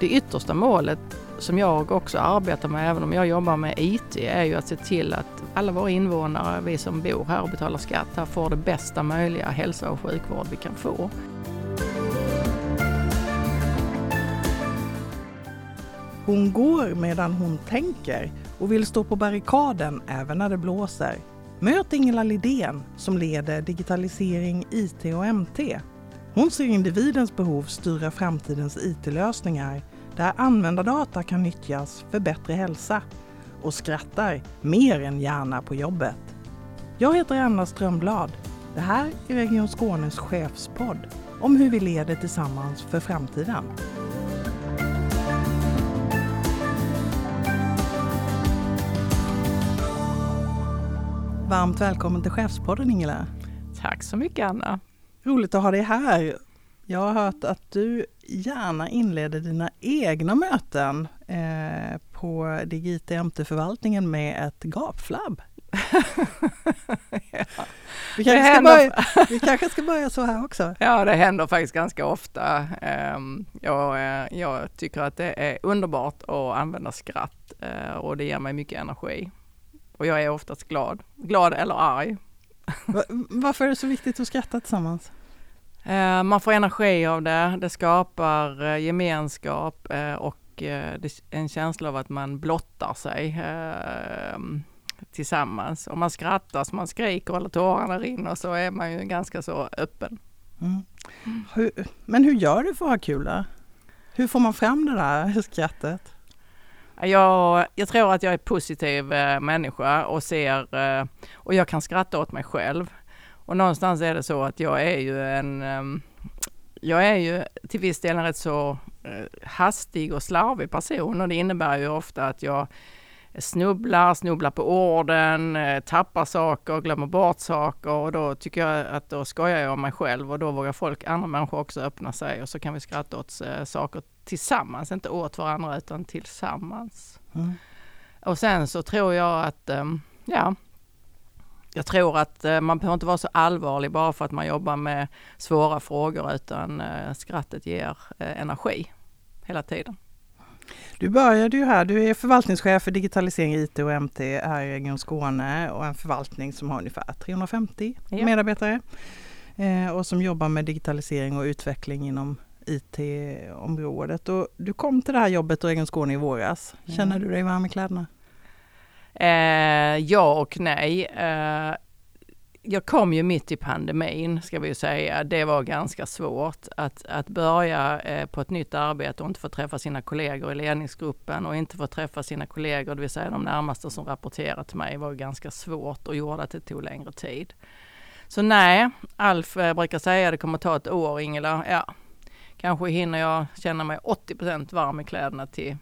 det yttersta målet som jag också arbetar med, även om jag jobbar med IT, är ju att se till att alla våra invånare, vi som bor här och betalar skatt här, får det bästa möjliga hälsa och sjukvård vi kan få. Hon går medan hon tänker och vill stå på barrikaden även när det blåser. Möt Ingela Lidén som leder digitalisering, IT och MT. Hon ser individens behov styra framtidens IT-lösningar där användardata kan nyttjas för bättre hälsa och skrattar mer än gärna på jobbet. Jag heter Anna Strömblad. Det här är Region Skånes chefspodd om hur vi leder tillsammans för framtiden. Varmt välkommen till Chefspodden Ingela. Tack så mycket Anna. Roligt att ha dig här. Jag har hört att du gärna inleder dina egna möten eh, på Digit MT-förvaltningen med ett gapflabb. ja. vi, kanske börja, vi, kanske ska börja så här också. Ja, det händer faktiskt ganska ofta. Ehm, jag, eh, jag tycker att det är underbart att använda skratt eh, och det ger mig mycket energi. Och jag är oftast glad, glad eller arg. Varför är det så viktigt att skratta tillsammans? Eh, man får energi av det, det skapar eh, gemenskap eh, och en känsla av att man blottar sig tillsammans. Om man skrattar, så man skriker eller tårarna rinner så är man ju ganska så öppen. Mm. Hur, men hur gör du för att ha kul då? Hur får man fram det där skrattet? Jag, jag tror att jag är positiv människa och ser och jag kan skratta åt mig själv. Och någonstans är det så att jag är ju en, um, jag är ju till viss del en rätt så uh, hastig och slarvig person och det innebär ju ofta att jag snubblar, snubblar på orden, uh, tappar saker, glömmer bort saker och då tycker jag att då skojar jag om mig själv och då vågar folk, andra människor också öppna sig och så kan vi skratta åt uh, saker tillsammans, inte åt varandra utan tillsammans. Mm. Och sen så tror jag att, um, ja, jag tror att eh, man behöver inte vara så allvarlig bara för att man jobbar med svåra frågor utan eh, skrattet ger eh, energi hela tiden. Du började ju här, du är förvaltningschef för digitalisering, IT och MT här i Region Skåne och en förvaltning som har ungefär 350 ja. medarbetare och som jobbar med digitalisering och utveckling inom IT-området. Och du kom till det här jobbet i Region Skåne i våras. Känner du dig varm i kläderna? Eh, ja och nej. Eh, jag kom ju mitt i pandemin, ska vi säga. Det var ganska svårt att, att börja eh, på ett nytt arbete och inte få träffa sina kollegor i ledningsgruppen och inte få träffa sina kollegor, det vill säga de närmaste som rapporterat till mig, var ganska svårt och gjorde att det tog längre tid. Så nej, Alf eh, brukar säga det kommer ta ett år, Ingela. Ja, kanske hinner jag känna mig 80% varm i kläderna till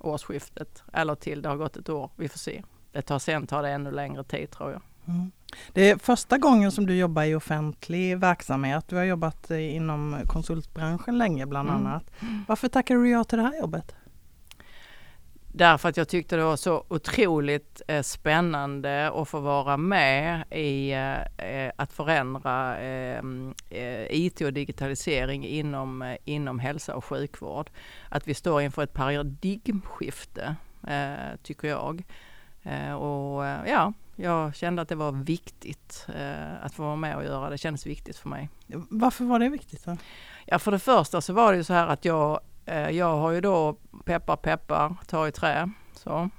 årsskiftet eller till det har gått ett år. Vi får se. Det tar, sen tar det ännu längre tid tror jag. Mm. Det är första gången som du jobbar i offentlig verksamhet. Du har jobbat inom konsultbranschen länge bland mm. annat. Varför tackade du ja till det här jobbet? Därför att jag tyckte det var så otroligt eh, spännande att få vara med i eh, eh att förändra ehm, eh, IT och digitalisering inom, eh, inom hälsa och sjukvård. Att vi står inför ett paradigmskifte, eh, tycker jag. och ja, jag kände att det var viktigt att få vara med och göra det. Kändes viktigt för mig. Varför var det viktigt? Då? Ja, för det första så var det ju så här att jag Eh, jag har ju då, peppar peppar, ta i trä, så.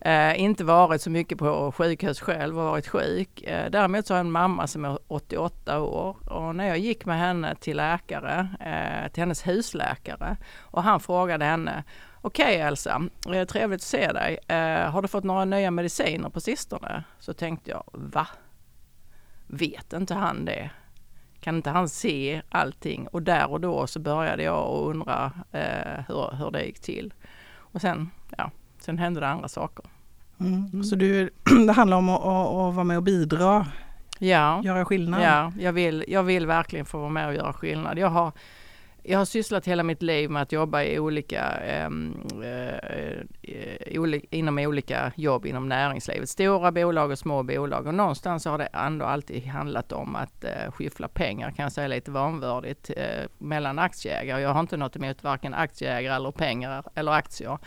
Eh, inte varit så mycket på sjukhus själv och varit sjuk. Eh, däremot så har jag en mamma som är 88 år och när jag gick med henne till läkare, eh, till hennes husläkare och han frågade henne Okej okay, Elsa, eh, trevligt att se dig. Eh, har du fått några nya mediciner på sistone? Så tänkte jag, va? Vet inte han det? Kan inte han se allting? Och där och då så började jag undra eh, hur, hur det gick till. Och sen, ja, sen hände det andra saker. Mm. Mm. Så du, det handlar om att, att, att, vara med och bidra? Ja. Göra skillnad? Ja, jag vill, jag vill verkligen få vara med och göra skillnad. Jag har jag har sysslat hela mitt liv med att jobba i olika, ehm, eh, eh, inom olika jobb inom näringslivet. Stora bolag och små bolag. Och någonstans har det ändå alltid handlat om att eh, skyffla pengar, kan jag säga lite vanvördigt, eh, mellan aktieägare. Jag har inte något emot varken aktieägare eller pengar eller aktier.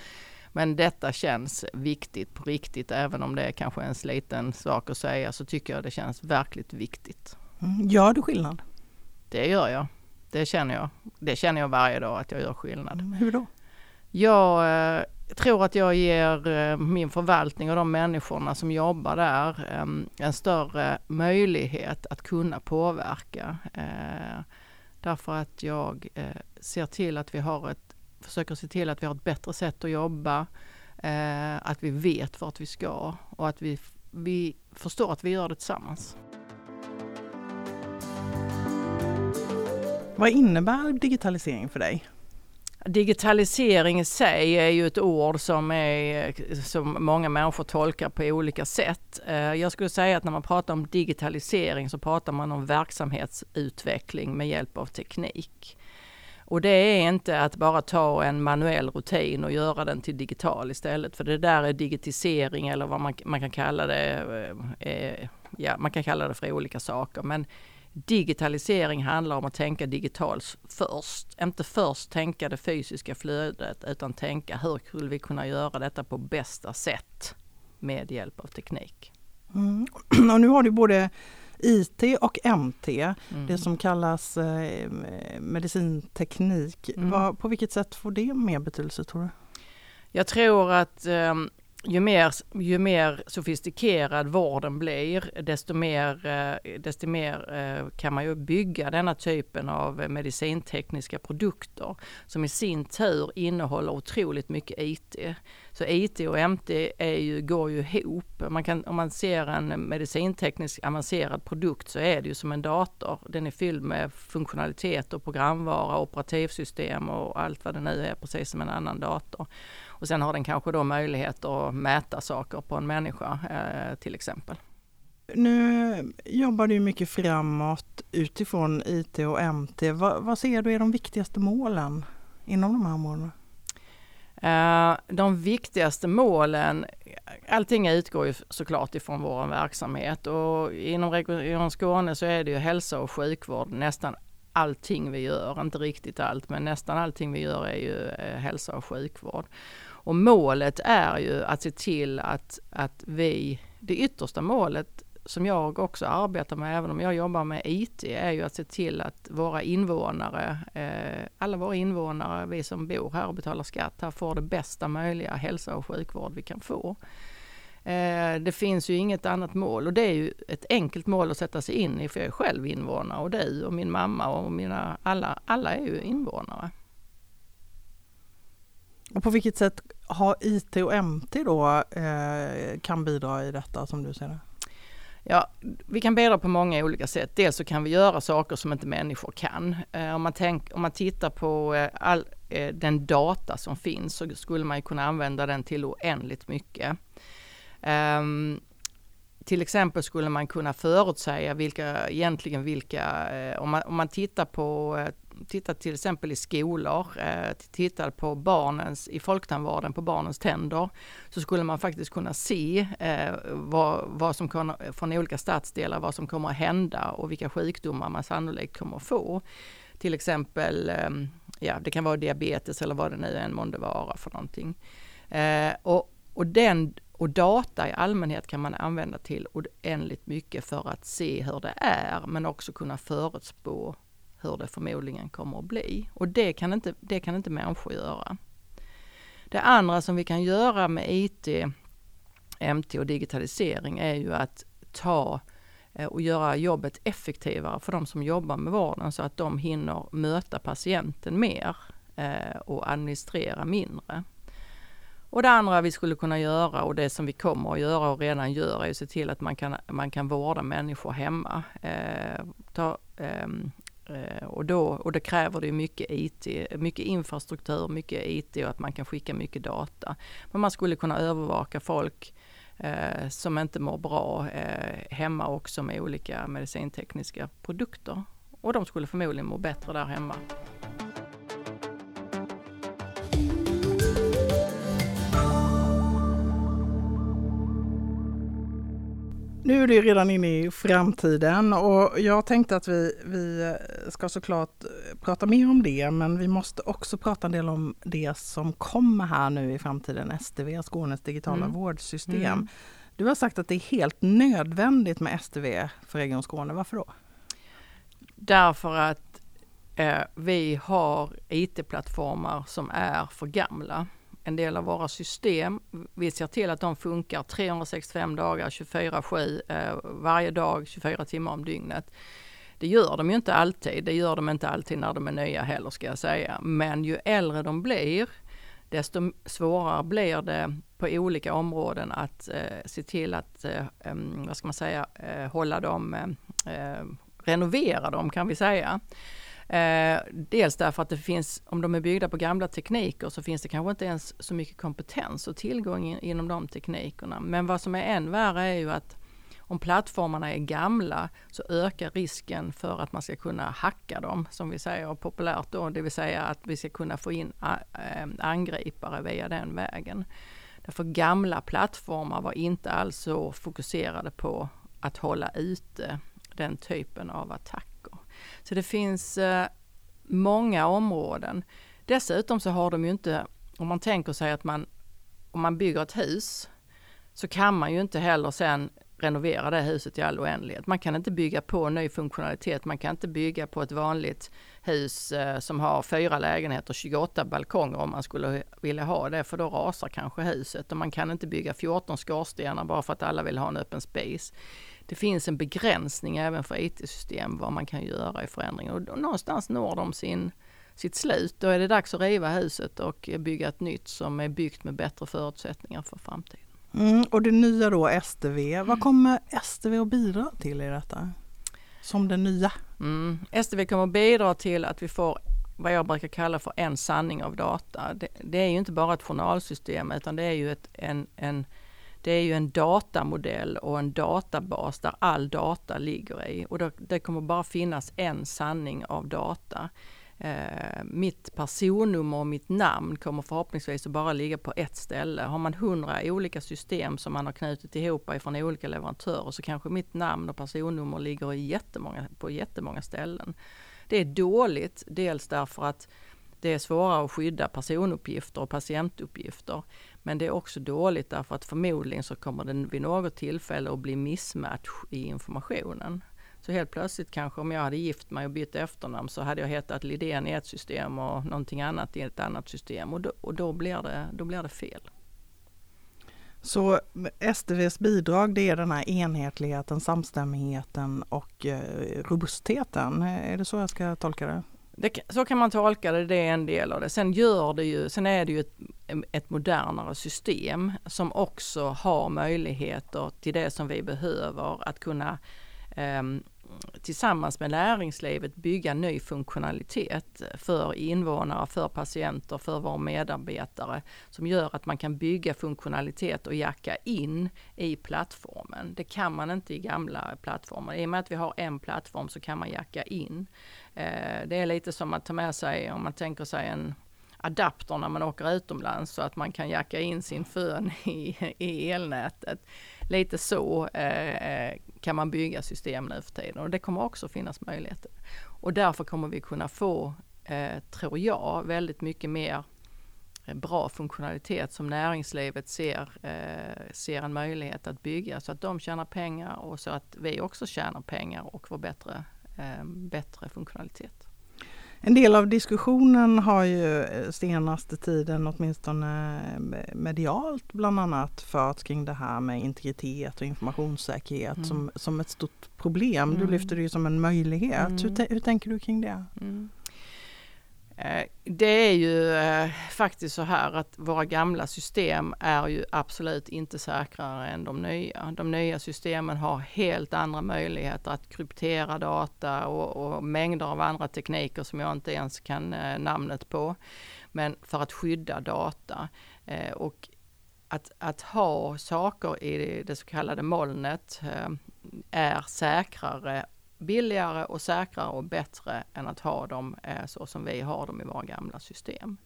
Men detta känns viktigt på riktigt, även om det är kanske en sliten sak att säga, så tycker jag det känns verkligt viktigt. Mm. Gör du skillnad? Det gör jag. Det känner jag. Det känner jag varje dag att jag gör skillnad. Mm, hur då? Jag eh, tror att jag ger eh, min förvaltning och de människorna som jobbar där eh, en större möjlighet att kunna påverka. Eh, därför att jag eh, ser till att vi har ett, försöker se till att vi har ett bättre sätt att jobba. Eh, att vi vet vart vi ska och att vi, vi förstår att vi gör det tillsammans. Vad innebär digitalisering för dig? Digitalisering i sig är ju ett ord som, är, som många människor tolkar på olika sätt. Eh, jag skulle säga att när man pratar om digitalisering så pratar man om verksamhetsutveckling med hjälp av teknik. Och det är inte att bara ta en manuell rutin och göra den till digital istället, för det där är digitisering eller vad man, man kan kalla det. Eh, eh ja, man kan kalla det för olika saker, men digitalisering handlar om att tänka digitalt först. Inte först tänka det fysiska flödet utan tänka hur skulle vi kunna göra detta på bästa sätt med hjälp av teknik. Mm. Och nu har du både IT och MT, mm. det som kallas eh, medicinteknik. Mm. På vilket sätt får det mer betydelse tror du? Jag tror att eh, ju mer, ju mer sofistikerad vården blir, desto mer, eh, desto mer eh, kan man ju bygga denna typen av eh, medicintekniska produkter som i sin tur innehåller otroligt mycket IT. Så IT och MT är ju, går ju ihop. Man kan, om man ser en medicinteknisk avancerad produkt så är det ju som en dator. Den är fylld med funktionalitet och programvara, operativsystem och allt vad det nu är, precis som en annan dator. Och sen har den kanske då möjlighet att mäta saker på en människa eh, till exempel. Nu jobbar du mycket framåt utifrån IT och MT. Va, vad ser du är de viktigaste målen inom de här områdena? Eh, de viktigaste målen, allting utgår ju såklart ifrån vår verksamhet och inom Region Skåne så är det ju hälsa och sjukvård nästan allting vi gör, inte riktigt allt, men nästan allting vi gör är ju eh, hälsa och sjukvård. Och målet är ju att se till att, att vi, det yttersta målet som jag också arbetar med, även om jag jobbar med IT, är ju att se till att våra invånare, eh, alla våra invånare, vi som bor här och betalar skatt här, får det bästa möjliga hälsa och sjukvård vi kan få. Eh, det finns ju inget annat mål och det är ju ett enkelt mål att sätta sig in i, för jag är själv invånare och du och min mamma och mina, alla, alla är ju invånare. Och på vilket sätt har IT och MT då eh, kan bidra i detta som du ser det? Ja, vi kan bidra på många olika sätt. Dels så kan vi göra saker som inte människor kan. Eh, om, man tänk, om man tittar på eh, all eh, den data som finns så skulle man kunna använda den till oändligt mycket. Um, till exempel skulle man kunna förutsäga vilka, egentligen vilka, om man, om man tittar på tittat till exempel i skolor, eh, tittar på barnens, i folktandvården på barnens tänder, så skulle man faktiskt kunna se eh, vad, vad som kan, från olika stadsdelar, vad som kommer att hända och vilka sjukdomar man sannolikt kommer att få. Till exempel, eh, ja det kan vara diabetes eller vad det nu än månde vara för någonting. Eh, och, och den och data i allmänhet kan man använda till oändligt mycket för att se hur det är, men också kunna förutspå hur det förmodligen kommer att bli. Och det kan inte, det kan inte människor göra. Det andra som vi kan göra med IT, MT och digitalisering är ju att ta eh, och göra jobbet effektivare för de som jobbar med vården så att de hinner möta patienten mer eh, och administrera mindre. Och det andra vi skulle kunna göra och det som vi kommer att göra och redan gör är att se till att man kan, man kan vårda människor hemma. Eh, ta, eh, Eh, och, då, och det kräver det mycket IT, mycket infrastruktur, mycket IT och att man kan skicka mycket data. Men man skulle kunna övervaka folk eh, som inte mår bra eh, hemma också med olika medicintekniska produkter. Och de skulle förmodligen må bättre där hemma. Nu är det redan inne i framtiden och jag tänkte att vi, vi ska såklart prata mer om det men vi måste också prata en del om det som kommer här nu i framtiden, STV, Skånes digitala mm. vårdsystem. Mm. Du har sagt att det är helt nödvändigt med STV för Region Skåne. Varför då? Därför att eh, vi har IT-plattformar som är för gamla en del av våra system. Vi ser till att de funkar 365 dagar, 24-7, eh, varje dag, 24 timmar om dygnet. Det gör de ju inte alltid. Det gör de inte alltid när de är nya heller ska jag säga. Men ju äldre de blir, desto svårare blir det på olika områden att eh, se till att, eh, vad ska man säga, eh, hålla dem, eh, eh renovera dem kan vi säga. Eh, dels därför att det finns, om de är byggda på gamla tekniker så finns det kanske inte ens så mycket kompetens och tillgång in, inom de teknikerna. Men vad som är än värre är ju att om plattformarna är gamla så ökar risken för att man ska kunna hacka dem, som vi säger populärt då, det vill säga att vi ska kunna få in eh, angripare via den vägen. Därför gamla plattformar var inte alls så fokuserade på att hålla ute den typen av attack. Så det finns eh, många områden. Dessutom så har de ju inte, om man tänker sig att man, om man bygger ett hus, så kan man ju inte heller sen renovera det huset i all oändlighet. Man kan inte bygga på ny funktionalitet. Man kan inte bygga på ett vanligt hus eh, som har fyra lägenheter, och 28 balkonger om man skulle vilja ha det, för då rasar kanske huset. Och man kan inte bygga 14 skorstenar bara för att alla vill ha en öppen space det finns en begränsning även för IT-system vad man kan göra i förändringen och någonstans når de sin, sitt slut. Då är det dags att riva huset och bygga ett nytt som är byggt med bättre förutsättningar för framtiden. Mm, och det nya då STV, vad mm. kommer STV att bidra till i detta? Som det nya? Mm. STV kommer att bidra till att vi får vad jag brukar kalla för en sanning av data. Det, det är ju inte bara ett journalsystem utan det är ju ett, en, en det är ju en datamodell och en databas där all data ligger i och då, det kommer bara finnas en sanning av data. Eh, mitt personnummer och mitt namn kommer förhoppningsvis att bara ligga på ett ställe. Har man hundra olika system som man har knutit ihop ifrån olika leverantörer så kanske mitt namn och personnummer ligger i jättemånga, på jättemånga ställen. Det är dåligt, dels därför att det är svårare att skydda personuppgifter och patientuppgifter. Men det är också dåligt därför att förmodligen så kommer den vid något tillfälle att bli missmatch i informationen. Så helt plötsligt kanske om jag hade gift mig och bytt efternamn så hade jag hetat Lidén i ett system och någonting annat i ett annat system och då, och då, blir, det, då blir det fel. Så SDVs bidrag det är den här enhetligheten, samstämmigheten och eh, robustheten. Är det så jag ska tolka det? Det, så kan man tolka det, det är en del av det. Sen gör det ju, sen är det ju ett, ett modernare system som också har möjligheter till det som vi behöver att kunna eh, tillsammans med näringslivet bygga ny funktionalitet för invånare, för patienter, för våra medarbetare som gör att man kan bygga funktionalitet och jacka in i plattformen. Det kan man inte i gamla plattformar. I och med att vi har en plattform så kan man jacka in. Eh, det är lite som att ta med sig, om man tänker sig en adapter när man åker utomlands så att man kan jacka in sin fön i, i elnätet. Lite så eh, eh, kan man bygga system nu för tiden och det kommer också finnas möjligheter. Och därför kommer vi kunna få, eh, tror jag, väldigt mycket mer eh, bra funktionalitet som näringslivet ser, eh, ser en möjlighet att bygga så att de tjänar pengar och så att vi också tjänar pengar och får bättre, bättre funktionalitet. En del av diskussionen har ju eh, senaste tiden, åtminstone eh, medialt bland annat, förts kring det här med integritet och informationssäkerhet mm. som, som ett stort problem. Mm. Du lyfter det ju som en möjlighet. Mm. Hur, hur, tänker du kring det? Mm. Eh, det är ju eh, faktiskt så här att våra gamla system är ju absolut inte säkrare än de nya. De nya systemen har helt andra möjligheter att kryptera data och, och mängder av andra tekniker som jag inte ens kan eh, namnet på. Men för att skydda data. Och att, att ha saker i det så kallade molnet är säkrare billigare och säkrare och bättre än att ha dem eh, så som vi har dem i våra gamla system.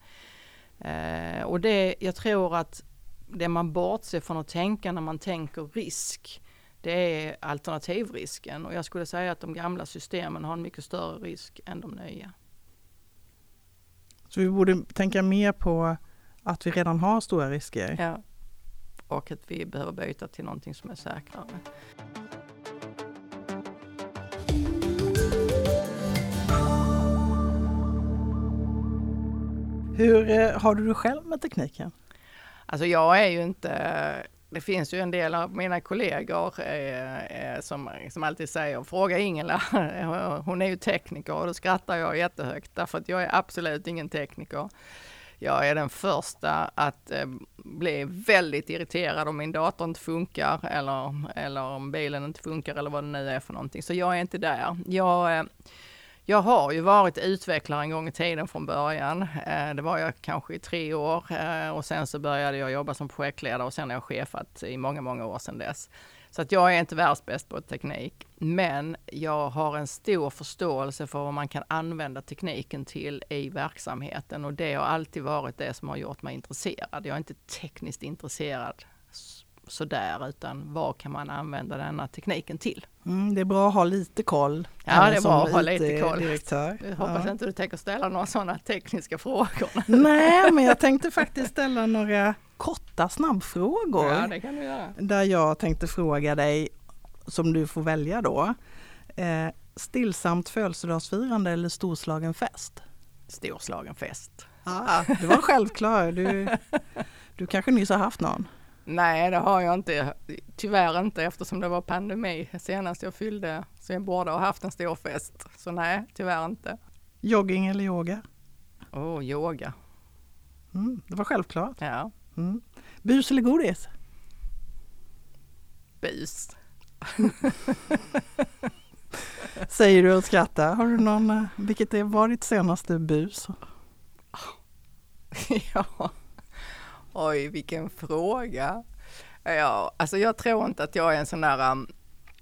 Eh, och det, jag tror att det man bortser från att tänka när man tänker risk, det är alternativrisken och jag skulle säga att de gamla systemen har en mycket större risk än de nya. Så vi borde tänka mer på att vi redan har stora risker? Ja, och att vi behöver byta till någonting som är säkrare. Hur eh, har du det själv med tekniken? Alltså jag är ju inte det finns ju en del av mina kollegor eh, eh som, som alltid säger, fråga Ingela, hon är ju tekniker och då skrattar jag jättehögt därför att jag är absolut ingen tekniker. Jag är den första att eh, bli väldigt irriterad om min dator inte funkar eller, eller om bilen inte funkar eller vad det nu är för någonting. Så jag är inte där. Jag, eh, jag har ju varit utvecklare en gång i tiden från början. Eh, det var jag kanske i tre år eh, och sen så började jag jobba som projektledare och sen har jag chefat i många, många år sedan dess. Så att jag är inte världsbäst på teknik, men jag har en stor förståelse för vad man kan använda tekniken till i verksamheten och det har alltid varit det som har gjort mig intresserad. Jag är inte tekniskt intresserad sådär, utan vad kan man använda denna tekniken till? Mm, det är bra att ha lite koll. Ja, det är bra att ha lite koll. Direktör. Jag hoppas ja. inte du tänker ställa några sådana tekniska frågor. Nej, men jag tänkte faktiskt ställa några korta snabbfrågor. Ja, det kan du göra. Där jag tänkte fråga dig, som du får välja då. Eh, stillsamt födelsedagsfirande eller storslagen fest? Storslagen fest. Ah, det var självklart. Du, du kanske nyss har haft någon? Nej, det har jag inte. Tyvärr inte eftersom det var pandemi senast jag fyllde. Så jag borde ha haft en stor fest. Så nej, tyvärr inte. Jogging eller yoga? Åh, oh, yoga. Mm, det var självklart. Ja. Mm. Bus eller godis? Bus. Säger du och skrattar. Har du någon, eh, vilket var ditt senaste bus? ja. Oj, vilken fråga. Ja, alltså jag tror inte att jag är en sån där, um,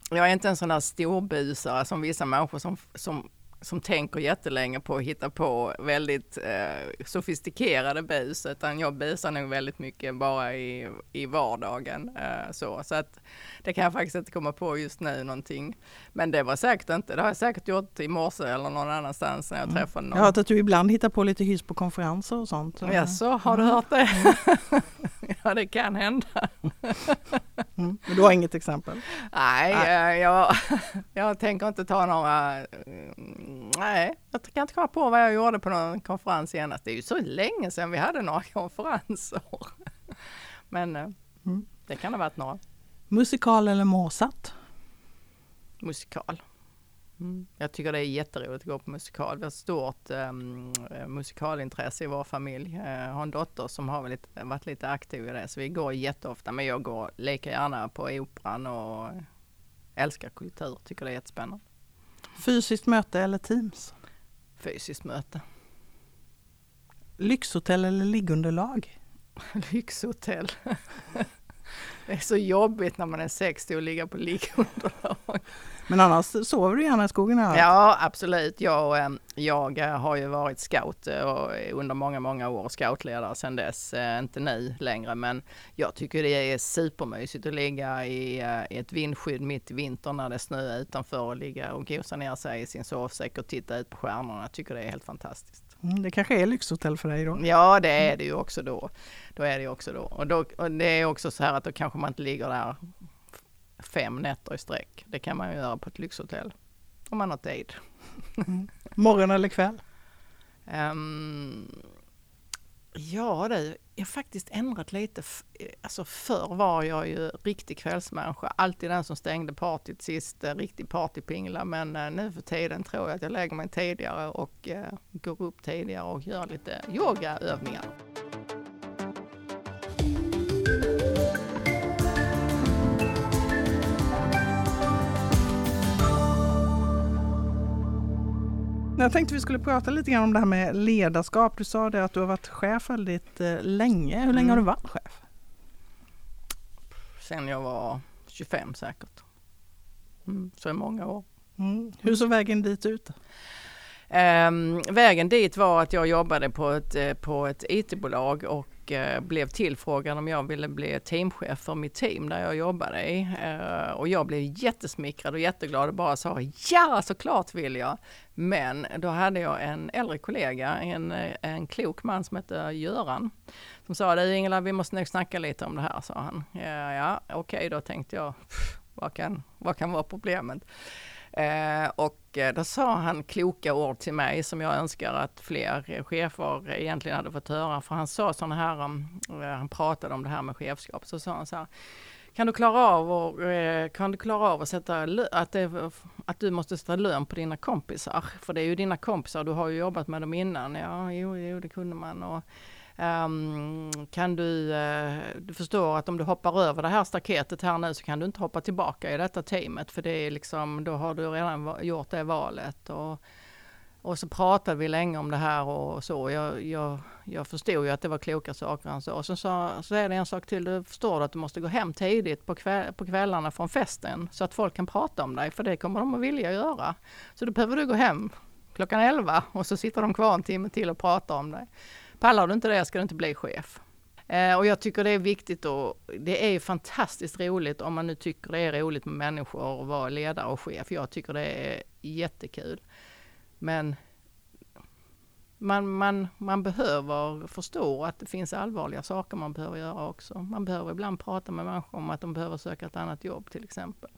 jag är inte en sån där storbusare som vissa människor som, som som tänker jättelänge på att hitta på väldigt eh, sofistikerade bus, utan jag busar nog väldigt mycket bara i, i vardagen. Eh, så. så att det kan jag faktiskt inte komma på just nu någonting. Men det var säkert inte, det har jag säkert gjort i morse eller någon annanstans när jag mm. träffade någon. Jag har hört att du ibland hittar på lite hyss på konferenser och sånt. Ja, så har du hört det? ja, det kan hända. mm. Men du har inget exempel? Nej, Nej. Eh, jag, jag tänker inte ta några nej, jag kan inte komma på vad jag gjorde på någon konferens senast. Det är ju så länge sedan vi hade några konferenser. Men eh, mm. det kan ha varit några. Musikal eller Mozart? Musikal. Mm. Jag tycker det är jätteroligt att gå på musikal. Vi har ett stort um, musikalintresse i vår familj. Jag har en dotter som har varit, varit lite aktiv i det, så vi går jätteofta. Men jag går lika gärna på operan och älskar kultur, tycker det är jättespännande. Fysiskt möte eller Teams? Fysiskt möte. Lyxhotell eller liggunderlag? Lyxhotell. Det är så jobbigt när man är 60 och ligga på liggunderlag. Men annars sover du gärna i skogen? Här. Ja, absolut. Jag, eh, jag eh, har ju varit scout eh, under många, många år, scoutledare sedan dess. Inte nu längre, men jag tycker det är supermysigt att ligga i, ett vindskydd mitt i vintern när det är snö utanför och ligga och gosa ner sig i sin sovsäck och titta ut på stjärnorna. Jag tycker det är helt fantastiskt. Mm, det kanske är lyxhotell för dig då? Ja, det är det ju också då. Då är det också då. Och, då, och det är också så här att då kanske man inte ligger där fem nätter i sträck. Det kan man ju göra på ett lyxhotell om man har tid. Mm. Morgon eller kväll? Um, ja du, jag har faktiskt ändrat lite. Eh, alltså förr var jag ju riktig kvällsmänniska. Alltid den som stängde partyt sist, eh, riktig partypingla. Men eh, nu för tiden tror jag att jag lägger mig tidigare och går upp tidigare och gör lite yogaövningar. Jag tänkte vi skulle prata lite grann om det här med ledarskap. Du sa det att du har varit chef väldigt eh, länge. Hur länge mm. har du varit chef? Sen jag var 25 säkert. Mm, så i många år. Mm. Hur såg vägen dit ut? Um, vägen dit var att jag jobbade på ett, eh, på ett IT-bolag och och blev tillfrågad om jag ville bli teamchef för mitt team där jag jobbade i. Eh, och jag blev jättesmickrad och jätteglad och bara sa ja, såklart vill jag. Men då hade jag en äldre kollega, en, eh, en klok man som hette Göran, som sa du Ingela, vi måste nog snacka lite om det här, sa han. Ja, ja okej okay, då tänkte jag, vad kan, vad kan vara problemet? Eh, och eh, då sa han kloka ord till mig som jag önskar att fler chefer egentligen hade fått höra. För han sa sådana här, eh, han pratade om det här med chefskap, så sa han så här, kan du klara av, och, eh, kan du klara av att sätta att, det, att du måste sätta lön på dina kompisar? För det är ju dina kompisar, du har ju jobbat med dem innan. Ja, jo, jo det kunde man. Och, Um, kan du, uh, du förstår att om du hoppar över det här staketet här nu så kan du inte hoppa tillbaka i detta teamet för det är liksom, då har du redan gjort det valet. Och, och så pratade vi länge om det här och så. Jag, jag, jag förstod ju att det var kloka saker han sa. Och så, sa så är det en sak till. Du förstår att du måste gå hem tidigt på, kväll, på kvällarna från festen så att folk kan prata om dig. För det kommer de att vilja göra. Så då behöver du gå hem klockan 11 och så sitter de kvar en timme till och pratar om dig. Pallar du inte det ska du inte bli chef. Eh, och jag tycker det är viktigt och det är fantastiskt roligt om man nu tycker det är roligt med människor att vara ledare och chef. Jag tycker det är jättekul. Men man, man, man behöver förstå att det finns allvarliga saker man behöver göra också. Man behöver ibland prata med människor om att de behöver söka ett annat jobb till exempel.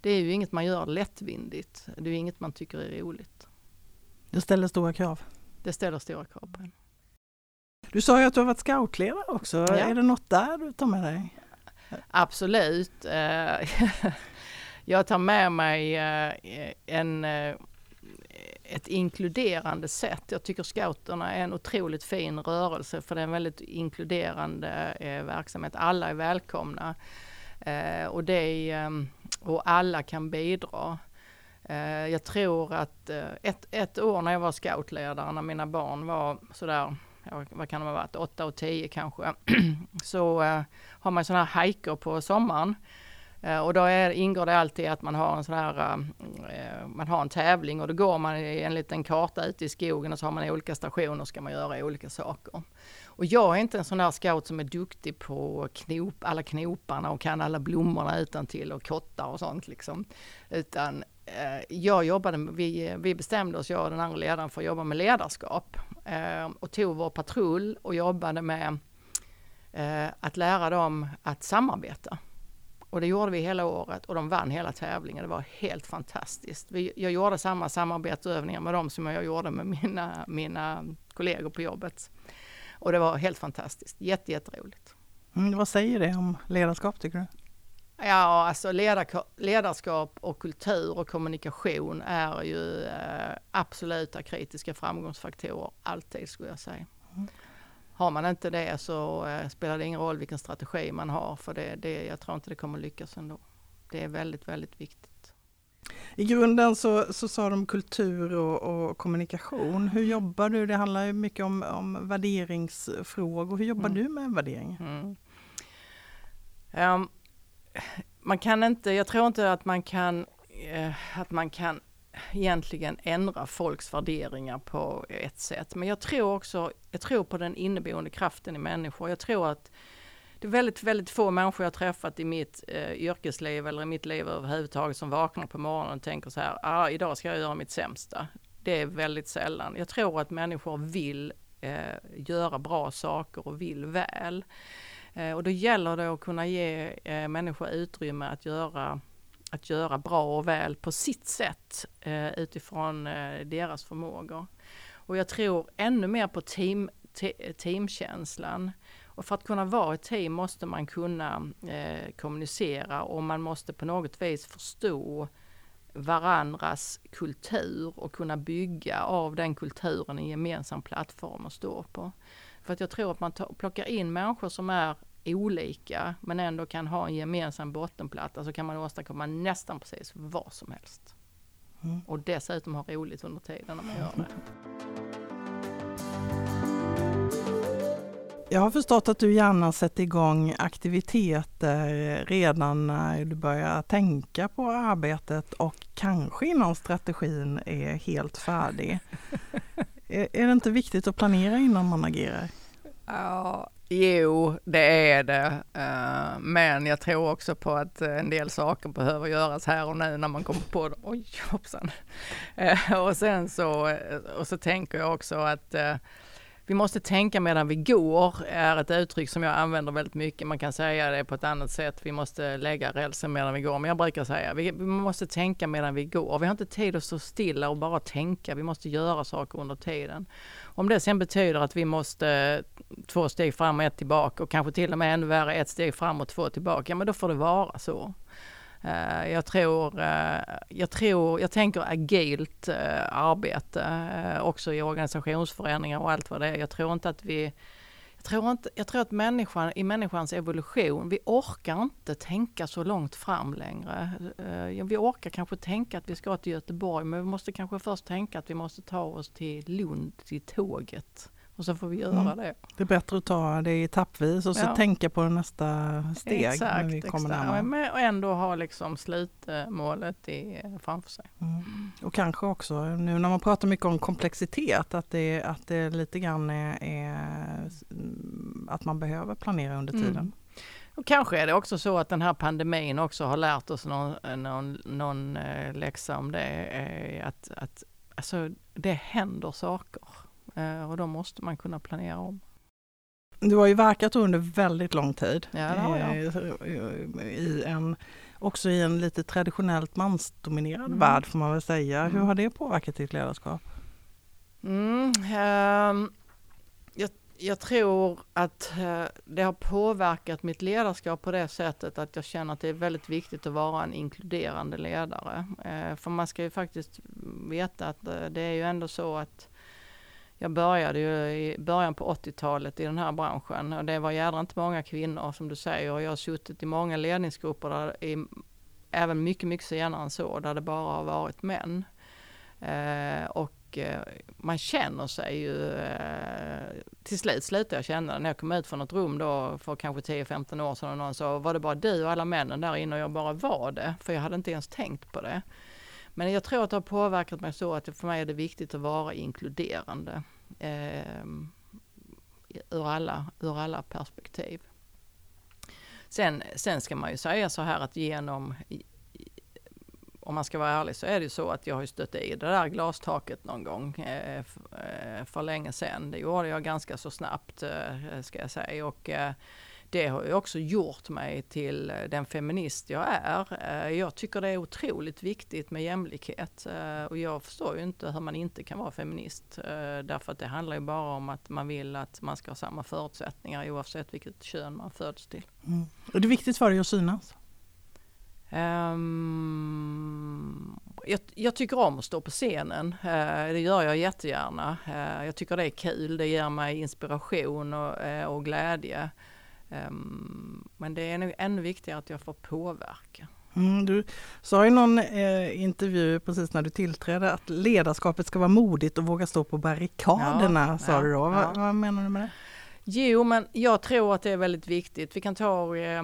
Det är ju inget man gör lättvindigt. Det är inget man tycker är roligt. Det ställer stora krav. Det ställer stora krav på en. Du sa ju att du har varit scoutledare också. Ja. Är det något där du tar med dig? Absolut. Eh, jag tar med mig eh, en, eh, ett inkluderande sätt. Jag tycker scouterna är en otroligt fin rörelse för det är en väldigt inkluderande verksamhet. Alla är välkomna och, det och alla kan bidra. Jag tror att ett, ett år när jag var scoutledare, när mina barn var sådär vad kan de ha varit, 8 och 10 kanske, så eh, har man sådana här hajker på sommaren. Eh, och då är, ingår det alltid att man har en sån här, eh, eh man har en tävling och då går man i en liten karta ute i skogen och så har man olika stationer och ska man göra olika saker. Och jag är inte en sån där scout som är duktig på knop, alla knoparna och kan alla blommorna utan till och kottar och sånt liksom. Utan Eh, jag jobbade, vi, vi bestämde oss, jag och den andra ledaren, för att jobba med ledarskap. Eh, och tog vår patrull och jobbade med eh, att lära dem att samarbeta. Och det gjorde vi hela året och de vann hela tävlingen. Det var helt fantastiskt. Vi, jag gjorde samma samarbetsövningar med dem som jag gjorde med mina, mina kollegor på jobbet. Och det var helt fantastiskt. Jätte, jätteroligt. Mm, vad säger det om ledarskap tycker du? Ja, alltså ledarskap och kultur och kommunikation är ju eh, absoluta kritiska framgångsfaktorer, alltid skulle jag säga. Mm. Har man inte det så eh, spelar det ingen roll vilken strategi man har, för det, det, jag tror inte det kommer lyckas ändå. Det är väldigt, väldigt viktigt. I grunden så, så sa de kultur och, och, kommunikation. Hur jobbar du? Det handlar ju mycket om, om värderingsfrågor. Hur jobbar mm. du med värdering? Mm. Um, man kan inte, jag tror inte att man kan, eh, att man kan egentligen ändra folks värderingar på ett sätt. Men jag tror också, jag tror på den inneboende kraften i människor. Jag tror att det är väldigt, väldigt få människor jag träffat i mitt eh, yrkesliv eller i mitt liv överhuvudtaget som vaknar på morgonen och tänker så här, ah, idag ska jag göra mitt sämsta. Det är väldigt sällan. Jag tror att människor vill eh, göra bra saker och vill väl. Eh, och då gäller det att kunna ge eh, människor utrymme att göra, att göra bra och väl på sitt sätt eh, utifrån eh, deras förmågor. Och jag tror ännu mer på team, te, teamkänslan. Och för att kunna vara ett team måste man kunna eh, kommunicera och man måste på något vis förstå varandras kultur och kunna bygga av den kulturen en gemensam plattform att stå på. För att jag tror att man plockar in människor som är olika men ändå kan ha en gemensam bottenplatta så kan man åstadkomma nästan precis vad som helst. Mm. Och dessutom ha roligt under tiden när man gör det. Jag har förstått att du gärna sätter igång aktiviteter redan när du börjar tänka på arbetet och kanske innan strategin är helt färdig. är, det inte viktigt att planera innan man agerar? Ja, Jo, det är det. Uh, men jag tror också på att en del saker behöver göras här och nu när man kommer på det. Oj, hoppsan. Uh, och sen så, och så tänker jag också att vi måste tänka medan vi går är ett uttryck som jag använder väldigt mycket. Man kan säga det på ett annat sätt. Vi måste lägga rälsen medan vi går. Men jag brukar säga vi, vi måste tänka medan vi går. Vi har inte tid att stå stilla och bara tänka. Vi måste göra saker under tiden. Om det sen betyder att vi måste två steg fram och ett tillbaka och kanske till och med ännu värre ett steg fram och två tillbaka. Ja, men då får det vara så. Eh, jag tror, eh, jag tror, jag tänker agilt eh, arbete också i organisationsförändringar och allt vad det är. Jag tror inte att vi jag tror, inte, jag tror att människan, i människans evolution, vi orkar inte tänka så långt fram längre. Vi orkar kanske tänka att vi ska till Göteborg, men vi måste kanske först tänka att vi måste ta oss till Lund, till tåget. Och så får vi göra mm. det. Det är bättre att ta det etappvis och så ja. tänka på nästa steg. Exakt, när vi kommer exakt. Och ändå ha liksom slutmålet i, framför sig. Mm. Och kanske också nu när man pratar mycket om komplexitet att det, att det lite grann är, är att man behöver planera under mm. tiden. Mm. Och kanske är det också så att den här pandemin också har lärt oss någon, någon, någon eh, läxa om det. Att, att alltså, det händer saker. Eh, och då måste man kunna planera om. Du har ju verkat under väldigt lång tid. Ja, det har jag. Eh, I en, också i en lite traditionellt mansdominerad mm. värld får man väl säga. Mm. Hur har det påverkat ditt ledarskap? Mm, eh, jag, jag, tror att eh, det har påverkat mitt ledarskap på det sättet att jag känner att det är väldigt viktigt att vara en inkluderande ledare. Eh, för man ska ju faktiskt veta att det är ju ändå så att jag började ju i början på 80-talet i den här branschen och det var jädra inte många kvinnor som du säger och jag har suttit i många ledningsgrupper där i, även mycket, mycket senare än så, där det bara har varit män. Eh, och eh, man känner sig ju, eh, till slut slutade jag känna när jag kom ut från ett rum då för kanske 10-15 år sedan och någon sa, var det bara du och alla männen där inne och jag bara var det, för jag hade inte ens tänkt på det. Men jag tror att det har påverkat mig så att för mig är det viktigt att vara inkluderande eh, ur, alla, ur alla perspektiv. Sen, sen ska man ju säga så här att genom, om man ska vara ärlig så är det ju så att jag har stött i det där glastaket någon gång eh, eh, för länge sedan. Det gjorde jag ganska så snabbt eh, ska jag säga och eh, det har ju också gjort mig till eh, den feminist jag är. Eh, jag tycker det är otroligt viktigt med jämlikhet eh, och jag förstår ju inte hur man inte kan vara feminist. Därför att det handlar ju bara om att man vill att man ska ha samma förutsättningar oavsett vilket kön man föds till. Mm. Är det viktigt för dig att synas? Um, jag, jag, tycker om att stå på scenen. Uh, det gör jag jättegärna. Uh, jag tycker det är kul. Det ger mig inspiration och, uh, och glädje. Um, men det är nog ännu viktigare att jag får påverka. Mm, du sa i någon eh, intervju precis när du tillträdde att ledarskapet ska vara modigt och våga stå på barrikaderna, ja, sa ja, du då. Ja. Vad, menar du med det? Jo, men jag tror att det är väldigt viktigt. Vi kan ta, eh,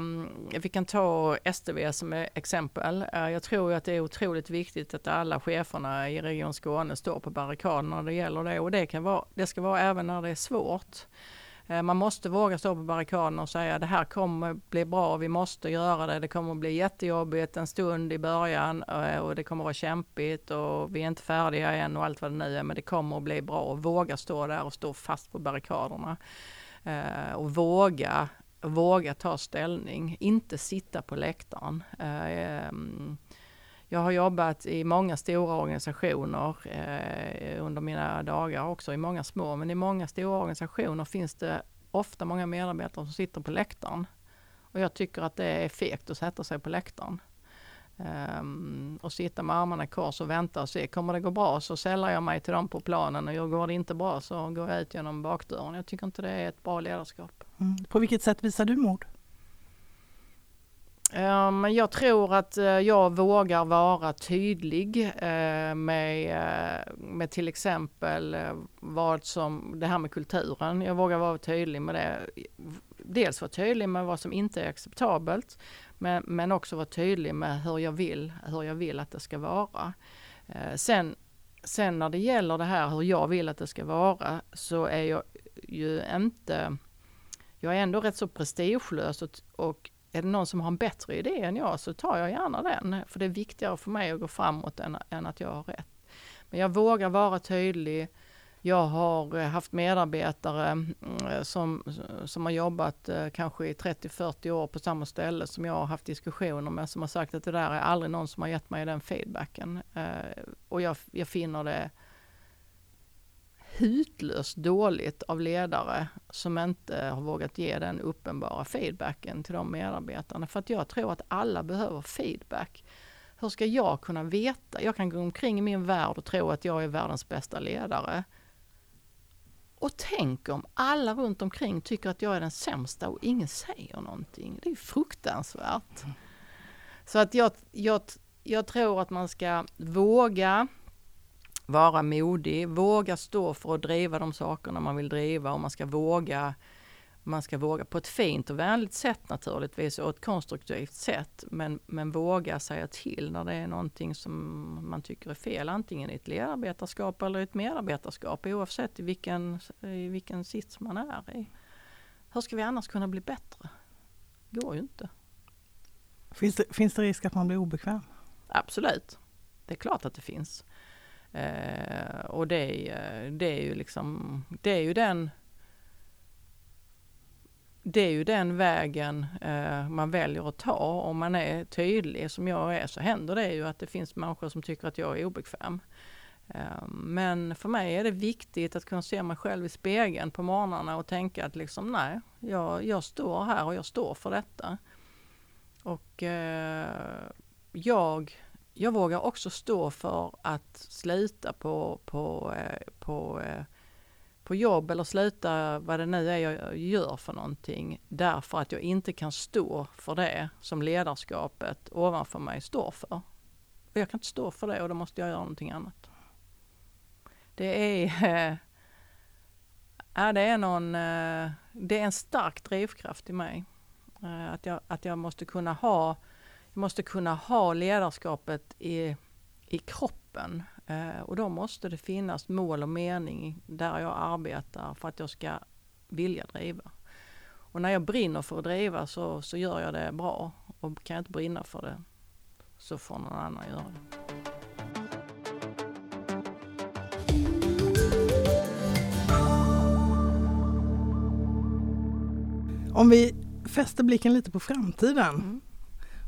vi kan ta STV som exempel. Eh, jag tror att det är otroligt viktigt att alla cheferna i Region Skåne står på barrikaderna när det gäller det. Och det, kan vara, det ska vara även när det är svårt. Eh, man måste våga stå på barrikaderna och säga det här kommer bli bra, vi måste göra det. Det kommer bli jättejobbigt en stund i början eh, och det kommer vara kämpigt och vi är inte färdiga än och allt vad det nu är. Men det kommer att bli bra och våga stå där och stå fast på barrikaderna. Eh, och våga, våga ta ställning, inte sitta på läktaren. Ehm, jag har jobbat i många stora organisationer eh, under mina dagar också, i många små. Men i många stora organisationer finns det ofta många medarbetare som sitter på läktaren. Och jag tycker att det är fegt att sätta sig på läktaren. Um, och sitta med armarna i kors och vänta och se, kommer det gå bra så säljer jag mig till dem på planen och går det inte bra så går jag ut genom bakdörren. Jag tycker inte det är ett bra ledarskap. Mm. På vilket sätt visar du mod? Ehm, men jag tror att eh, jag vågar vara tydlig eh, med, eh, med till exempel vad som, det här med kulturen. Jag vågar vara tydlig med det. Dels vara tydlig med vad som inte är acceptabelt, men, men också vara tydlig med hur jag vill, hur jag vill att det ska vara. Sen, sen när det gäller det här hur jag vill att det ska vara så är jag ju inte jag är ändå rätt så prestigelös och, och är det någon som har en bättre idé än jag så tar jag gärna den. För det är viktigare för mig att gå framåt än, än att jag har rätt. Men jag vågar vara tydlig. Jag har eh, haft medarbetare mm, eh, som, som har jobbat eh, kanske i 30-40 år på samma ställe som jag har haft diskussioner med som har sagt att det där är aldrig någon som har gett mig den feedbacken. Och jag, jag finner det hutlöst dåligt av ledare som inte har vågat ge den uppenbara feedbacken till de medarbetarna. För att jag tror att alla behöver feedback. Hur ska jag kunna veta? Jag kan gå omkring i min värld och tro att jag är världens bästa ledare. Och tänk om alla runt omkring tycker att jag är den sämsta och ingen säger någonting. Det är fruktansvärt. Så att jag, jag, jag tror att man ska våga vara modig, våga stå för att driva de sakerna man vill driva och man ska våga man ska våga på ett fint och vänligt sätt naturligtvis och ett konstruktivt sätt. Men, men våga säga till när det är någonting som man tycker är fel. Antingen i ett ledarbetarskap eller ett medarbetarskap oavsett i vilken, i vilken sits man är i. Hur ska vi annars kunna bli bättre? Det går ju inte. Finns det, finns det risk att man blir obekväm? Absolut. Det är klart att det finns. Eh, och det är, det är ju liksom, det är ju den det är ju den vägen eh, man väljer att ta. Om man är tydlig som jag är så händer det ju att det finns människor som tycker att jag är obekväm. Eh, men för mig är det viktigt att kunna se mig själv i spegeln på morgnarna och tänka att liksom nej, jag, jag står här och jag står för detta. Och eh, jag jag vågar också stå för att sluta på, på, eh, på, eh, på jobb eller sluta vad det nu är jag gör för någonting därför att jag inte kan stå för det som ledarskapet ovanför mig står för. Jag kan inte stå för det och då måste jag göra någonting annat. Det är, äh, det är, någon, det är en stark drivkraft i mig. Att jag, att jag måste kunna ha jag måste kunna ha ledarskapet i, i kroppen eh, och då måste det finnas mål och mening där jag arbetar för att jag ska vilja driva. Och när jag brinner för att driva så, så gör jag det bra och kan jag inte brinna för det så får någon annan göra det. Om vi fäster blicken lite på framtiden. Mm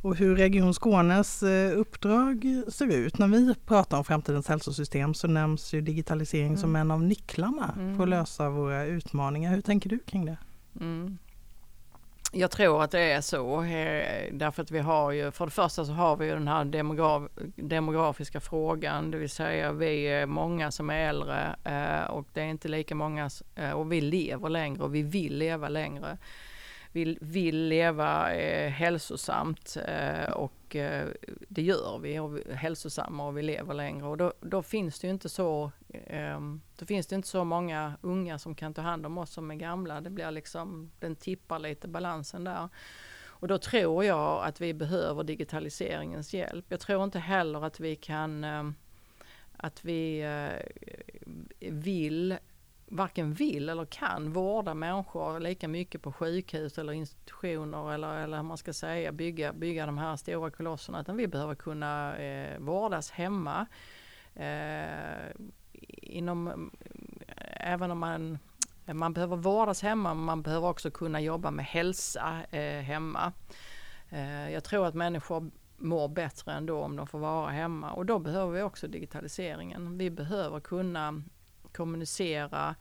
och hur Region Skånes eh, uppdrag ser ut. När vi pratar om framtidens hälsosystem så nämns ju digitalisering mm. som en av nycklarna mm. för att lösa våra utmaningar. Hur tänker du kring det? Mm. Jag tror att det är så, eh, därför att vi har ju, för det första så har vi ju den här demograf, demografiska frågan, det vill säga vi är många som är äldre eh, och det är inte lika många, och vi lever längre och vi vill leva längre vill, vill leva eh, hälsosamt eh, och eh, det gör vi, och vi hälsosamma och vi lever längre och då, då finns det ju inte så eh, då finns det inte så många unga som kan ta hand om oss som är gamla. Det blir liksom, den tippar lite balansen där. Och då tror jag att vi behöver digitaliseringens hjälp. Jag tror inte heller att vi kan ehm, att vi eh, vill varken vill eller kan vårda människor lika mycket på sjukhus eller institutioner eller, eller man ska säga bygga, bygga de här stora kolosserna utan vi behöver kunna eh, vårdas hemma. Eh, inom, även om man, man behöver vårdas hemma men man behöver också kunna jobba med hälsa eh, hemma. Eh, jag tror att människor mår bättre ändå om de får vara hemma och då behöver vi också digitaliseringen. Vi behöver kunna kommunicera.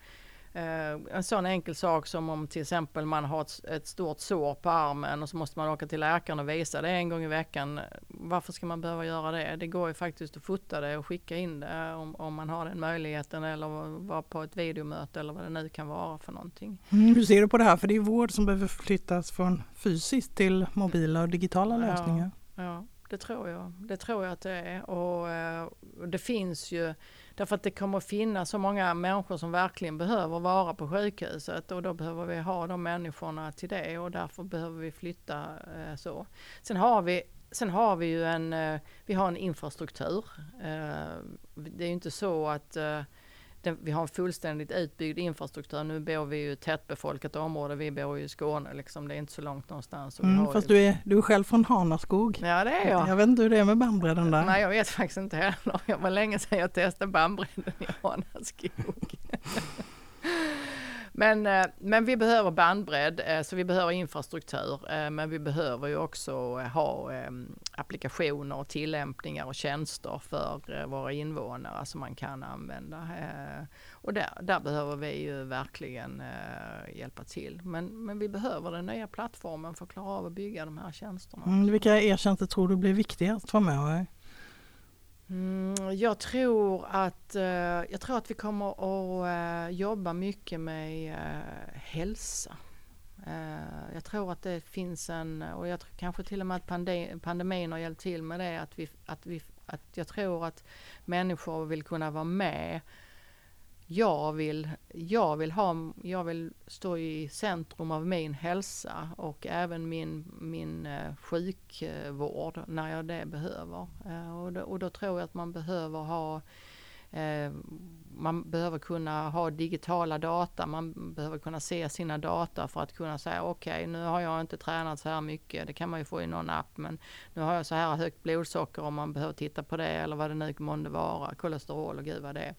Eh, en sån enkel sak som om till exempel man har ett, ett, stort sår på armen och så måste man åka till läkaren och visa det en gång i veckan. Varför ska man behöva göra det? Det går ju faktiskt att fota det och skicka in det om, om man har den möjligheten eller vara på ett videomöte eller vad det nu kan vara för någonting. Mm, hur ser du på det här? För det är vård som behöver flyttas från fysiskt till mobila och digitala lösningar. Ja, ja det tror jag. Det tror jag att det är och, eh, och det finns ju Därför att det kommer att finnas så många människor som verkligen behöver vara på sjukhuset och då behöver vi ha de människorna till det och därför behöver vi flytta eh, så. Sen har vi Sen har vi ju en, eh, vi har en infrastruktur. Eh, det är ju inte så att eh, det, vi har en fullständigt utbyggd infrastruktur. Nu bor vi i ett tättbefolkat område. Vi bor ju i Skåne liksom. Det är inte så långt någonstans. Mm, fast ju... du, är, du är själv från Hanaskog. Ja det är jag. Jag vet inte hur det är med bandbredden där. Nej jag vet faktiskt inte heller. Det var länge sedan jag testade bandbredden i Hanaskog. Men, eh, men vi behöver bandbredd, eh, så vi behöver infrastruktur. Eh, men vi behöver ju också ha ehm, applikationer och tillämpningar och tjänster för våra invånare som man kan använda. Och där, där behöver vi ju verkligen hjälpa till. Men, men vi behöver den nya plattformen för att klara av att bygga de här tjänsterna. Mm, vilka e-tjänster tror du blir viktigast framöver? Mm, jag, tror att, uh, jag tror att vi kommer att uh, jobba mycket med uh, hälsa. jag tror att det finns en, och jag tror kanske till och med att pandem pandemin har hjälpt till med det, att, vi, att, vi, att jag tror att människor vill kunna vara med jag vill, jag vill, ha, jag vill stå i centrum av min hälsa och även min, min eh, sjukvård när jag det behöver. Eh, och, då, och då tror jag att man behöver ha eh, man behöver kunna ha digitala data, man behöver kunna se sina data för att kunna säga okej okay, nu har jag inte tränat så här mycket, det kan man ju få i någon app men nu har jag så här högt blodsocker om man behöver titta på det eller vad det nu månde vara, kolesterol och gud vad det är.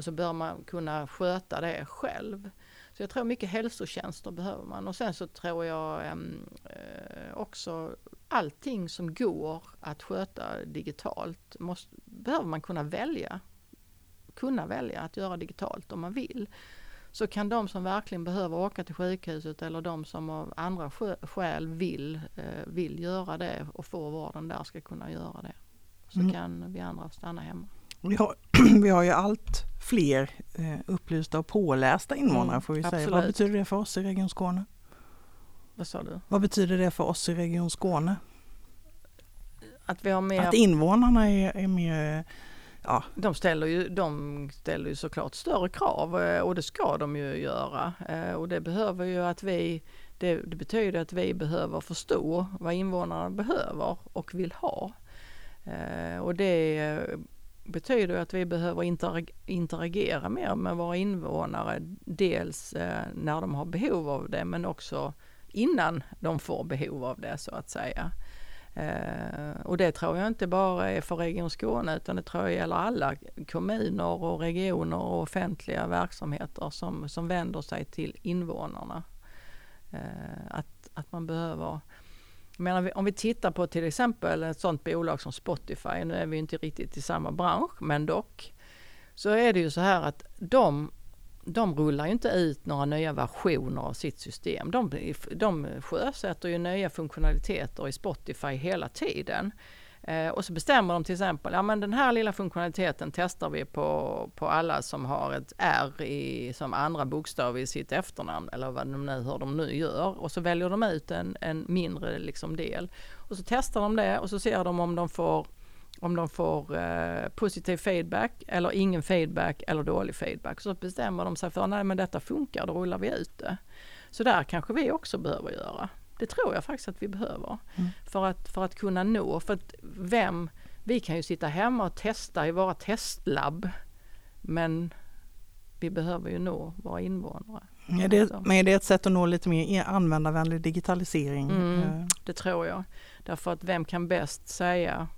Och så bör man kunna sköta det själv. Så jag tror mycket hälsotjänster behöver man. Och sen så tror jag ehm, eh, också allting som går att sköta digitalt måste, behöver man kunna välja. Kunna välja att göra digitalt om man vill. Så kan de som verkligen behöver åka till sjukhuset eller de som av andra skäl vill, eh, vill göra det och få vården där ska kunna göra det. Så mm. kan vi andra stanna hemma. Vi har, vi har ju allt fler eh, upplysta och pålästa invånare mm, får vi säga. Vad betyder det för oss i Region Skåne? Vad sa du? Vad betyder det för oss i Region Skåne? Att, vi har mer... att invånarna är, är mer Ja. De, ställer ju, de ställer ju såklart större krav eh, och det ska de ju göra. Eh, och det behöver ju att vi, det, det betyder att vi behöver förstå vad invånarna behöver och vill ha. Och det betyder att vi behöver interagera mer med våra invånare. Dels eh, när de har behov av det men också innan de får behov av det så att säga. Eh, och det tror jag inte bara är för Region Skåne utan det tror jag gäller alla kommuner och regioner och offentliga verksamheter som, som vänder sig till invånarna. Eh, att, att man behöver Menar, om vi tittar på till exempel ett sådant bolag som Spotify, nu är vi inte riktigt i samma bransch, men dock, så är det ju så här att de, de rullar inte ut några nya versioner av sitt system. De, de sjösätter ju nya funktionaliteter i Spotify hela tiden. Eh, och så bestämmer de till exempel, ja men den här lilla funktionaliteten testar vi på, på alla som har ett R i, som andra bokstav i sitt efternamn eller vad de nu, hur de nu gör. Och så väljer de ut en, en mindre liksom del. Och så testar de det och så ser de om de får om de får eh, positiv feedback eller ingen feedback eller dålig feedback. Så bestämmer de sig för, nej men detta funkar, då rullar vi ut det. Så där kanske vi också behöver göra. Det tror jag faktiskt att vi behöver. Mm. För, att, för att kunna nå, för att vem, vi kan ju sitta hemma och testa i våra testlabb. Men vi behöver ju nå våra invånare. Är det, men är det ett sätt att nå lite mer användarvänlig digitalisering? Mm, det tror jag. Därför att vem kan bäst säga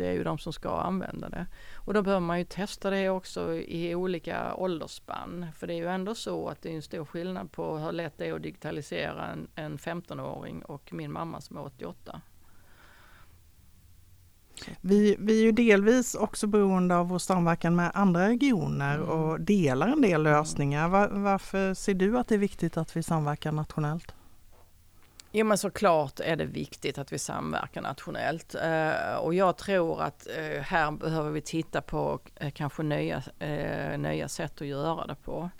det är ju de som ska använda det. Och då behöver man ju testa det också i olika åldersspann. För det är ju ändå så att det är en stor skillnad på hur lätt det är att digitalisera en, en 15-åring och min mamma som är 88. Vi, vi är ju delvis också beroende av vår samverkan med andra regioner mm. och delar en del lösningar. Var, varför ser du att det är viktigt att vi samverkar nationellt? Jo men såklart är det viktigt att vi samverkar nationellt eh, och jag tror att eh, här behöver vi titta på eh, kanske nya, nya sätt att göra det på.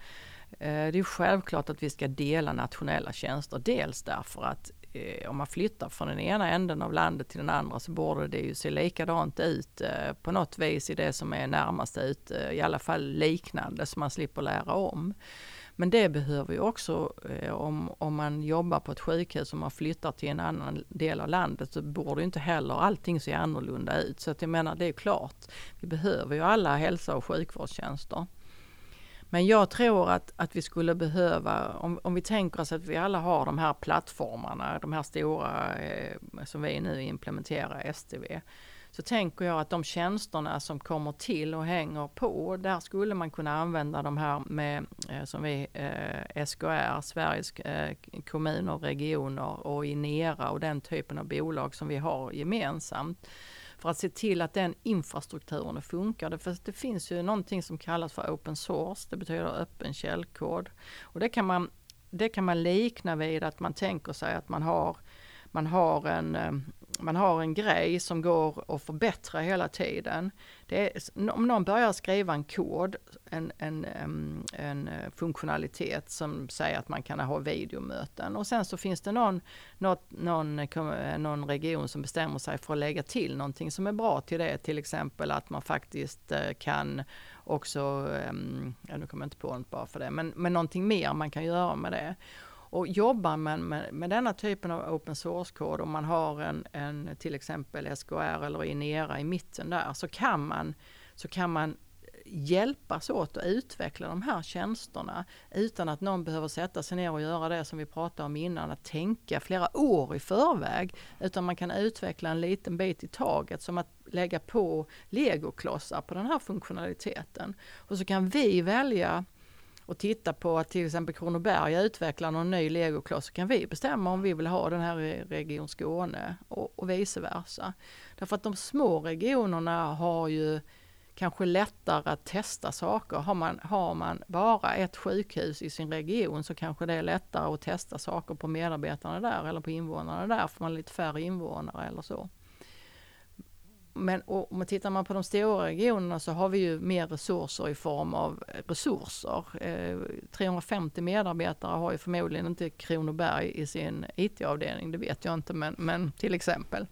Det är självklart att vi ska dela nationella tjänster, dels därför att eh, om man flyttar från den ena änden av landet till den andra så borde det ju se likadant ut eh, på något vis i det som är närmast ut, eh, i alla fall liknande så man slipper lära om. Men det behöver ju också, eh, om, om man jobbar på ett sjukhus och man flyttar till en annan del av landet så borde inte heller allting se annorlunda ut. Så att jag menar det är klart, vi behöver ju alla hälsa och sjukvårdstjänster. Men jag tror att, att vi skulle behöva, om, om vi tänker oss att vi alla har de här plattformarna, de här stora eh, som vi nu implementerar, STV, så tänker jag att de tjänsterna som kommer till och hänger på, där skulle man kunna använda de här med, eh, som vi, eh, SKR, Sveriges eh, kommuner och regioner och Inera och den typen av bolag som vi har gemensamt för att se till att den infrastrukturen funkar. För det finns ju någonting som kallas för open source, det betyder öppen källkod. Och det kan man, det kan man likna vid att man tänker sig att man har man har en, eh, man har en grej som går att förbättra hela tiden. Är, om någon börjar skriva en kod, en, en, en eh, funktionalitet som säger att man kan ha videomöten och sen så finns det någon, något, någon, eh, eh, någon region som bestämmer sig för att lägga till någonting som är bra till det, till exempel att man faktiskt kan också, ja, nu kommer jag inte på något bara för det, men, men någonting mer man kan göra med det. Och jobbar man med, med denna typen av open source-kod, om man har en, en till exempel SKR eller Inera i mitten där, så kan man, så kan man hjälpas åt att utveckla de här tjänsterna utan att någon behöver sätta sig ner och göra det som vi pratade om innan, att tänka flera år i förväg. Utan man kan utveckla en liten bit i taget som att lägga på legoklossar på den här funktionaliteten. Och så kan vi välja och titta på att till exempel Kronoberg utvecklar någon ny legokloss så kan vi bestämma om vi vill ha den här i Region Skåne och, och vice versa. Därför att de små regionerna har ju kanske lättare att testa saker. Har man, har man bara ett sjukhus i sin region så kanske det är lättare att testa saker på medarbetarna där eller på invånarna där för man har lite färre invånare eller så. Men om man tittar man på de stora regionerna så har vi ju mer resurser i form av resurser. Eh, 350 medarbetare har ju förmodligen inte Kronoberg i sin IT-avdelning, det vet jag inte, men, men till exempel.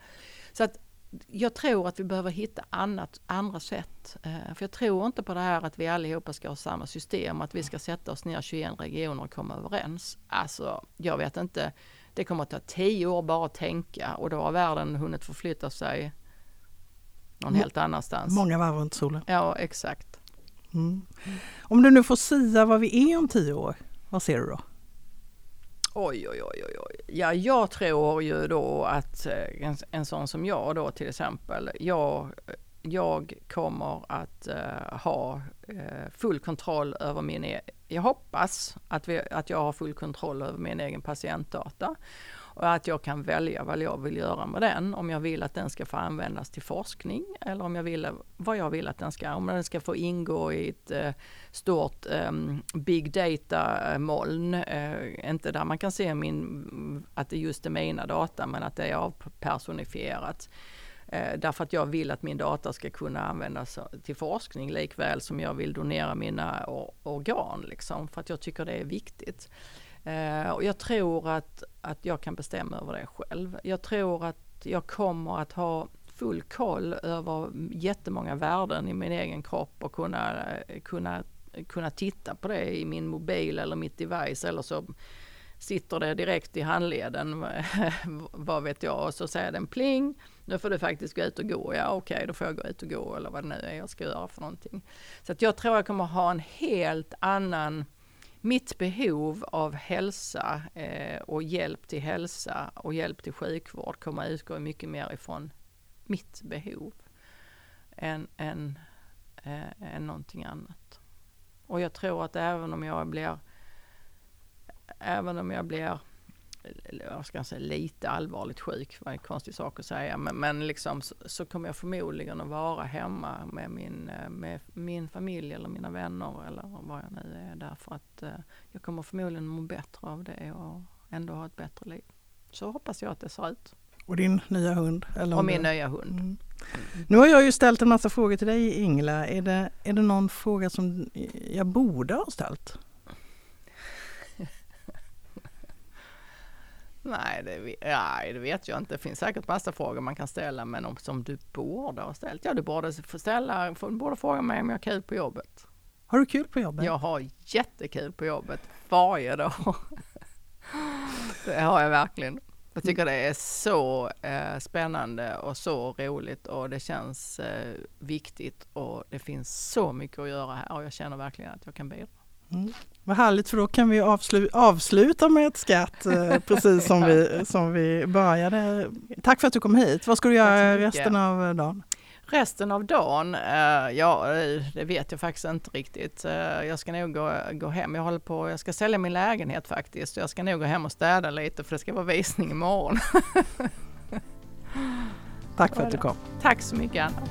Så att jag tror att vi behöver hitta annat, andra sätt. Eh, för jag tror inte på det här att vi allihopa ska ha samma system, att vi ska sätta oss ner 21 regioner och komma överens. Alltså, jag vet inte. Det kommer att ta tio år bara att tänka och då har världen hunnit förflytta sig någon helt annanstans. Många varv runt solen. Ja, exakt. Mm. Om du nu får sia vad vi är om tio år, vad ser du då? Oj, oj, oj, oj. Ja, jag tror ju då att eh, en, en sån som jag då till exempel, jag, jag kommer att uh, ha uh, full kontroll över min, e jag hoppas att, vi, att jag har full kontroll över min egen patientdata och att jag kan välja vad jag vill göra med den. Om jag vill att den ska få användas till forskning eller om jag vill vad jag vill att den ska, om den ska få ingå i ett eh, stort eh, big data eh, moln. Eh, inte där man kan se min, att det just är mina data men att det är avpersonifierat. Eh, därför att jag vill att min data ska kunna användas till forskning likväl som jag vill donera mina organ. Liksom, för att jag tycker det är viktigt. Eh, och jag tror att, att jag kan bestämma över det själv. Jag tror att jag kommer att ha full koll över jättemånga värden i min egen kropp och kunna, kunna, kunna titta på det i min mobil eller mitt device eller så sitter det direkt i handleden, vad vet jag, och så säger den pling, nu får du faktiskt gå ut och gå. Ja okej, okay, då får jag gå ut och gå eller vad det nu är jag ska göra för någonting. Så att jag tror jag kommer ha en helt annan mitt behov av hälsa eh, och hjälp till hälsa och hjälp till sjukvård kommer att utgå mycket mer ifrån mitt behov än, än, eh, än någonting annat. Och jag tror att även om jag blir även om jag blir jag ska säga lite allvarligt sjuk, vad en konstig sak att säga, men, men liksom så, så, kommer jag förmodligen att vara hemma med min, eh, med min familj eller mina vänner eller vad jag nu är därför att eh, jag kommer förmodligen må bättre av det och ändå ha ett bättre liv. Så hoppas jag att det ser ut. Och din nya hund? Eller och min du... nya hund. Mm. Nu har jag ju ställt en massa frågor till dig Ingela. Är det, är det någon fråga som jag borde ha ställt? Nej det, nej, det vet jag inte. Det finns säkert massa frågor man kan ställa, men om, som du borde ha ställt. Ja, du borde ställa, du borde fråga mig om jag har kul på jobbet. Har du kul på jobbet? Jag har jättekul på jobbet varje dag. det har jag verkligen. Jag tycker det är så eh, spännande och så roligt och det känns eh, viktigt och det finns så mycket att göra här och jag känner verkligen att jag kan bidra. Mm. Vad härligt för då kan vi avslu avsluta med ett skratt eh, precis som vi, som vi började. Tack för att du kom hit. Vad ska du göra resten av dagen? Resten av dagen, eh, ja det vet jag faktiskt inte riktigt. Eh, jag ska nog gå, gå hem. Jag håller på, jag ska sälja min lägenhet faktiskt. Jag ska nog gå hem och städa lite för det ska vara visning imorgon. Tack för att du kom. Tack så mycket Anna.